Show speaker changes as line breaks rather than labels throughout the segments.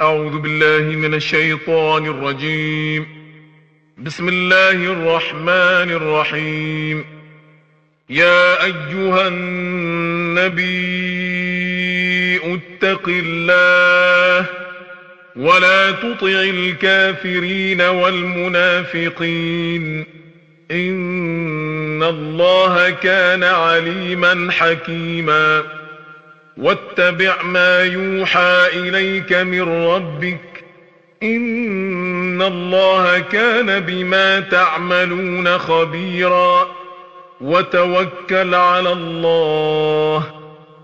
أعوذ بالله من الشيطان الرجيم. بسم الله الرحمن الرحيم. يا أيها النبي اتق الله ولا تطع الكافرين والمنافقين. إن الله كان عليما حكيما. واتبع ما يوحى إليك من ربك إن الله كان بما تعملون خبيرا وتوكل على الله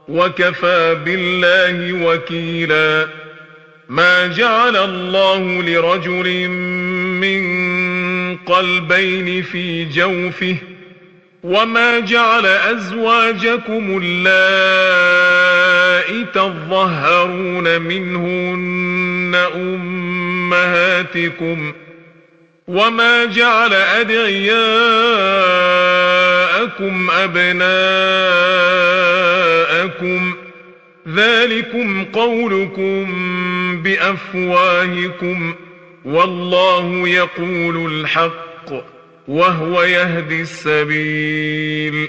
وكفى بالله وكيلا ما جعل الله لرجل من قلبين في جوفه وما جعل أزواجكم اللائي تظهرون منهن أمهاتكم وما جعل أدعياءكم أبناءكم ذلكم قولكم بأفواهكم والله يقول الحق وهو يهدي السبيل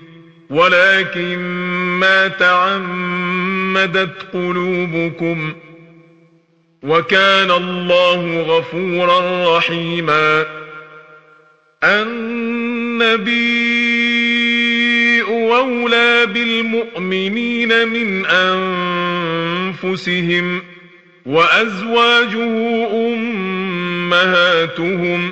ولكن ما تعمدت قلوبكم وكان الله غفورا رحيما. النبي أولى بالمؤمنين من أنفسهم وأزواجه أمهاتهم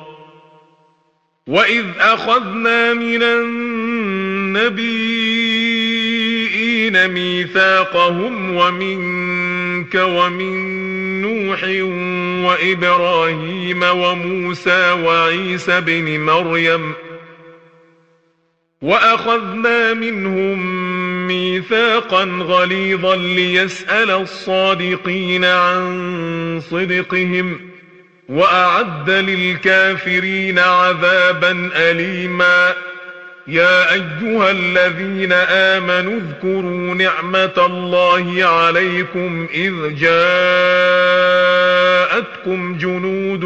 وإذ أخذنا من النبيين ميثاقهم ومنك ومن نوح وإبراهيم وموسى وعيسى بن مريم وأخذنا منهم ميثاقا غليظا ليسأل الصادقين عن صدقهم ۖ وأعد للكافرين عذابا أليما. يا أيها الذين آمنوا اذكروا نعمة الله عليكم إذ جاءتكم جنود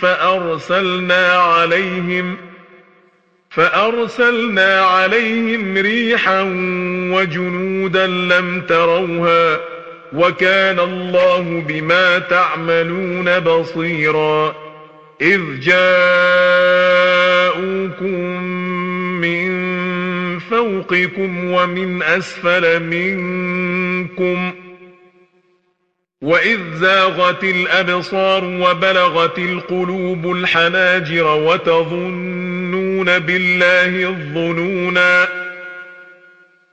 فأرسلنا عليهم فأرسلنا عليهم ريحا وجنودا لم تروها وكان الله بما تعملون بصيرا. إذ جاءوكم من فوقكم ومن أسفل منكم. وإذ زاغت الأبصار وبلغت القلوب الحناجر وتظنون بالله الظنونا.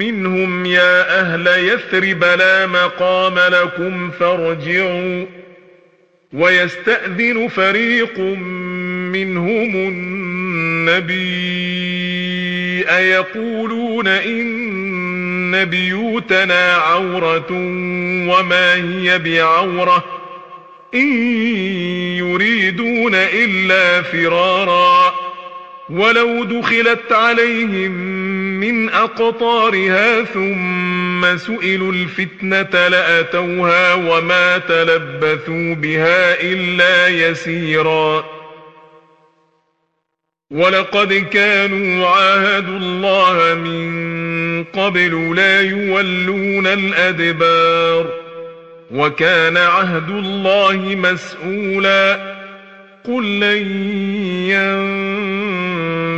منهم يا أهل يثرب لا مقام لكم فارجعوا ويستأذن فريق منهم النبي أيقولون إن بيوتنا عورة وما هي بعورة إن يريدون إلا فرارا ولو دخلت عليهم من أقطارها ثم سئلوا الفتنة لأتوها وما تلبثوا بها إلا يسيرا. ولقد كانوا عاهدوا الله من قبل لا يولون الأدبار وكان عهد الله مسؤولا. قل لن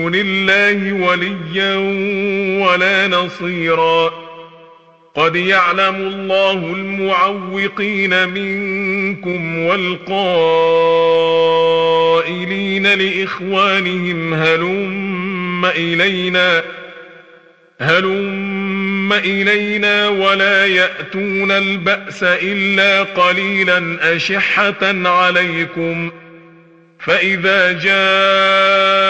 دون الله وليا ولا نصيرا. قد يعلم الله المعوقين منكم والقائلين لإخوانهم هلم إلينا هلم إلينا ولا يأتون البأس إلا قليلا أشحة عليكم. فإذا جاء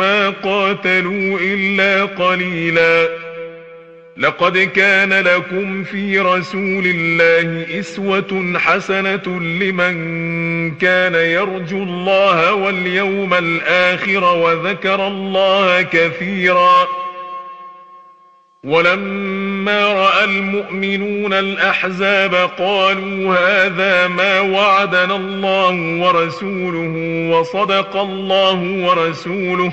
ما قاتلوا إلا قليلا. لقد كان لكم في رسول الله إسوة حسنة لمن كان يرجو الله واليوم الآخر وذكر الله كثيرا. ولما رأى المؤمنون الأحزاب قالوا هذا ما وعدنا الله ورسوله وصدق الله ورسوله.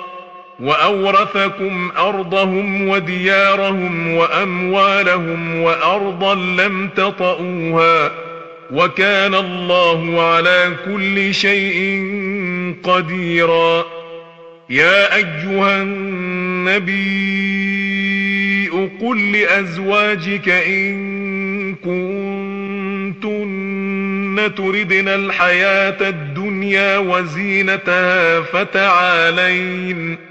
وأورثكم أرضهم وديارهم وأموالهم وأرضا لم تطئوها وكان الله على كل شيء قديرا. يا أيها النبي قل لأزواجك إن كنتن تردن الحياة الدنيا وزينتها فتعالين.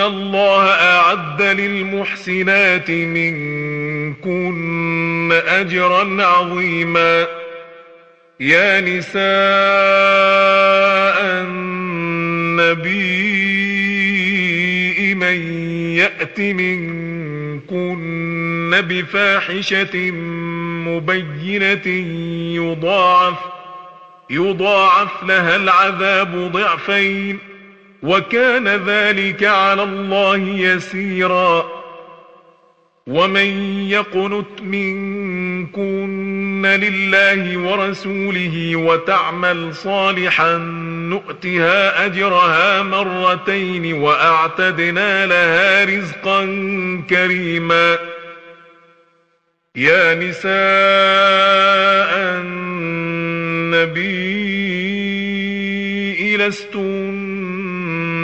الله أعد للمحسنات منكن أجرا عظيما يا نساء النبي من يأت منكن بفاحشة مبينة يضاعف يضاعف لها العذاب ضعفين وكان ذلك على الله يسيرا. ومن يقنت منكن لله ورسوله وتعمل صالحا نؤتها أجرها مرتين وأعتدنا لها رزقا كريما. يا نساء النبي لستن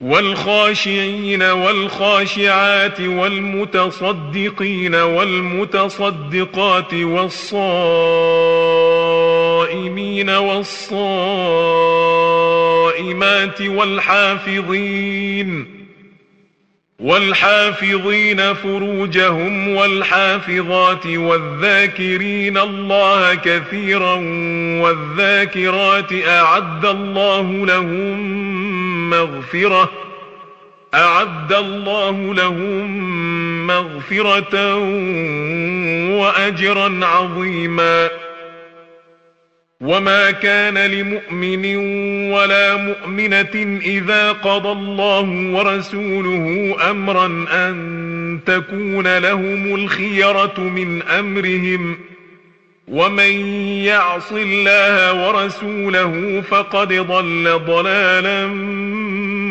والخاشعين والخاشعات والمتصدقين والمتصدقات والصائمين والصائمات والحافظين والحافظين فروجهم والحافظات والذاكرين الله كثيرا والذاكرات أعد الله لهم مغفرة أعد الله لهم مغفرة وأجرا عظيما. وما كان لمؤمن ولا مؤمنة إذا قضى الله ورسوله أمرا أن تكون لهم الخيرة من أمرهم. ومن يعص الله ورسوله فقد ضل ضلالا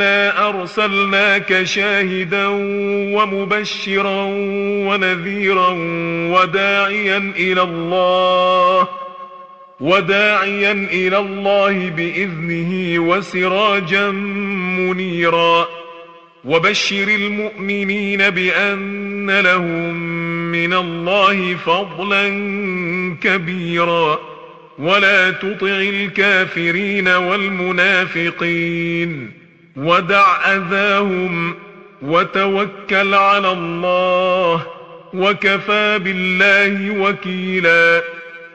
إنا أرسلناك شاهدا ومبشرا ونذيرا وداعيا إلى الله وداعيا إلى الله بإذنه وسراجا منيرا وبشر المؤمنين بأن لهم من الله فضلا كبيرا ولا تطع الكافرين والمنافقين ودع أذاهم وتوكل على الله وكفى بالله وكيلا.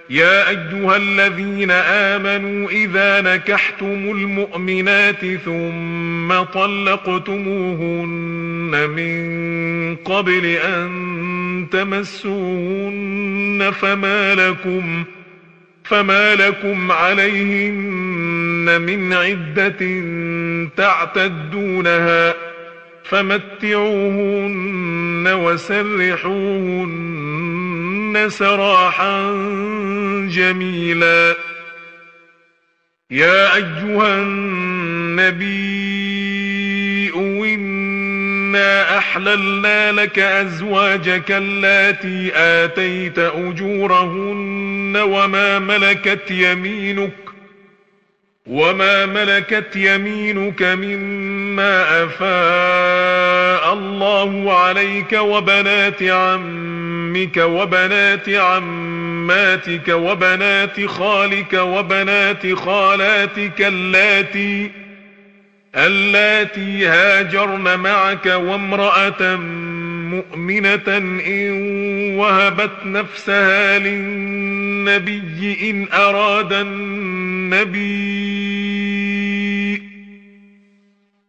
يا أيها الذين آمنوا إذا نكحتم المؤمنات ثم طلقتموهن من قبل أن تمسوهن فما لكم فما لكم عليهن من عدة تعتدونها فمتعوهن وسرحوهن سراحا جميلا. يا أيها النبي إنا أحللنا لك أزواجك اللاتي آتيت أجورهن وما ملكت يمينك وما ملكت يمينك مما أفاء الله عليك وبنات عمك وبنات عماتك وبنات خالك وبنات خالاتك اللاتي اللاتي هاجرن معك وامرأة مؤمنة إن وهبت نفسها للنبي إن أراد النبي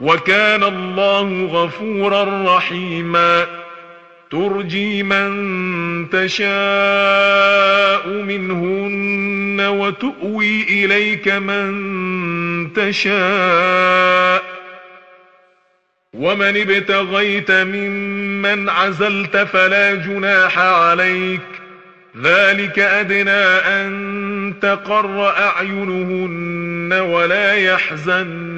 وكان الله غفورا رحيما. ترجي من تشاء منهن وتؤوي إليك من تشاء. ومن ابتغيت ممن عزلت فلا جناح عليك. ذلك أدنى أن تقر أعينهن ولا يحزن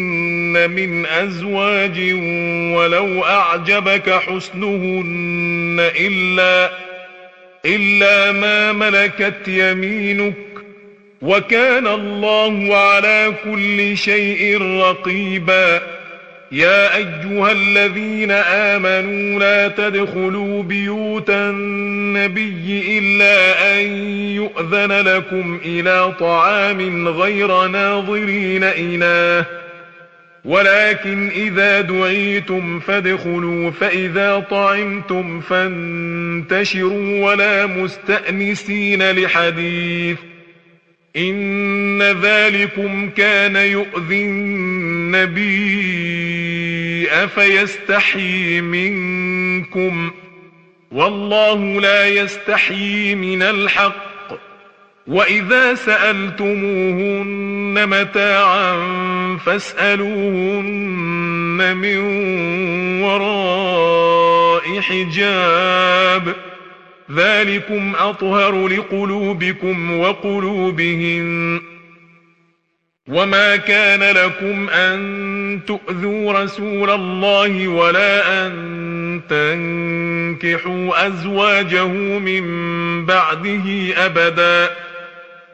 من أزواج ولو أعجبك حسنهن إلا إلا ما ملكت يمينك وكان الله على كل شيء رقيباً يا أيها الذين آمنوا لا تدخلوا بيوت النبي إلا أن يؤذن لكم إلى طعام غير ناظرين إناه ولكن إذا دعيتم فادخلوا فإذا طعمتم فانتشروا ولا مستأنسين لحديث. إن ذلكم كان يؤذي النبي أفيستحيي منكم؟ والله لا يستحيي من الحق. وإذا سألتموهن متاعا فاسألوهن من وراء حجاب. ذلكم أطهر لقلوبكم وقلوبهم وما كان لكم أن تؤذوا رسول الله ولا أن تنكحوا أزواجه من بعده أبدا.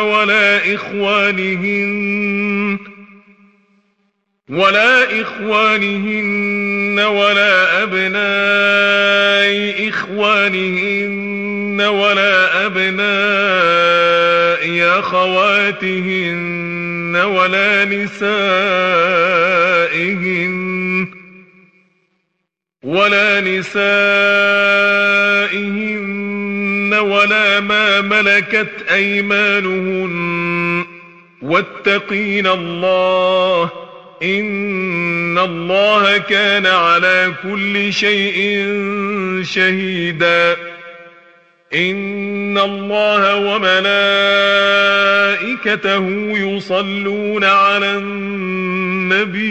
ولا إخوانهن ولا إخوانهن ولا أبناء إخوانهن ولا أبناء أخواتهن ولا نسائهن ولا نسائهن ولا ما ملكت أيمانهن. واتقين الله إن الله كان على كل شيء شهيدا. إن الله وملائكته يصلون على النبي.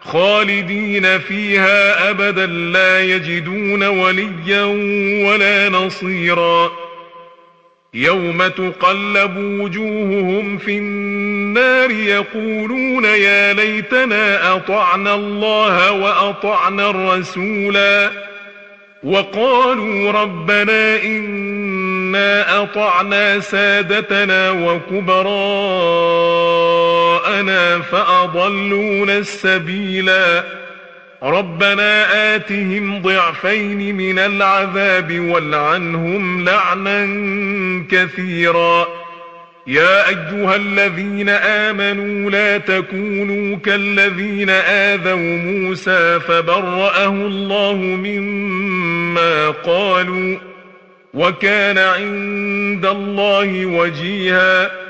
خالدين فيها أبدا لا يجدون وليا ولا نصيرا. يوم تقلب وجوههم في النار يقولون يا ليتنا أطعنا الله وأطعنا الرسولا. وقالوا ربنا إنا أطعنا سادتنا وكبراءنا فأضلون السبيلا. ربنا آتهم ضعفين من العذاب والعنهم لعنا كثيرا. يا أيها الذين آمنوا لا تكونوا كالذين آذوا موسى فبرأه الله مما قالوا وكان عند الله وجيها.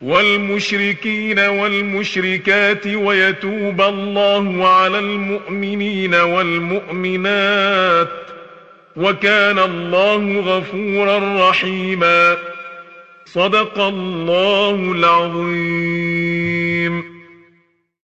والمشركين والمشركات ويتوب الله على المؤمنين والمؤمنات وكان الله غفورا رحيما. صدق الله العظيم.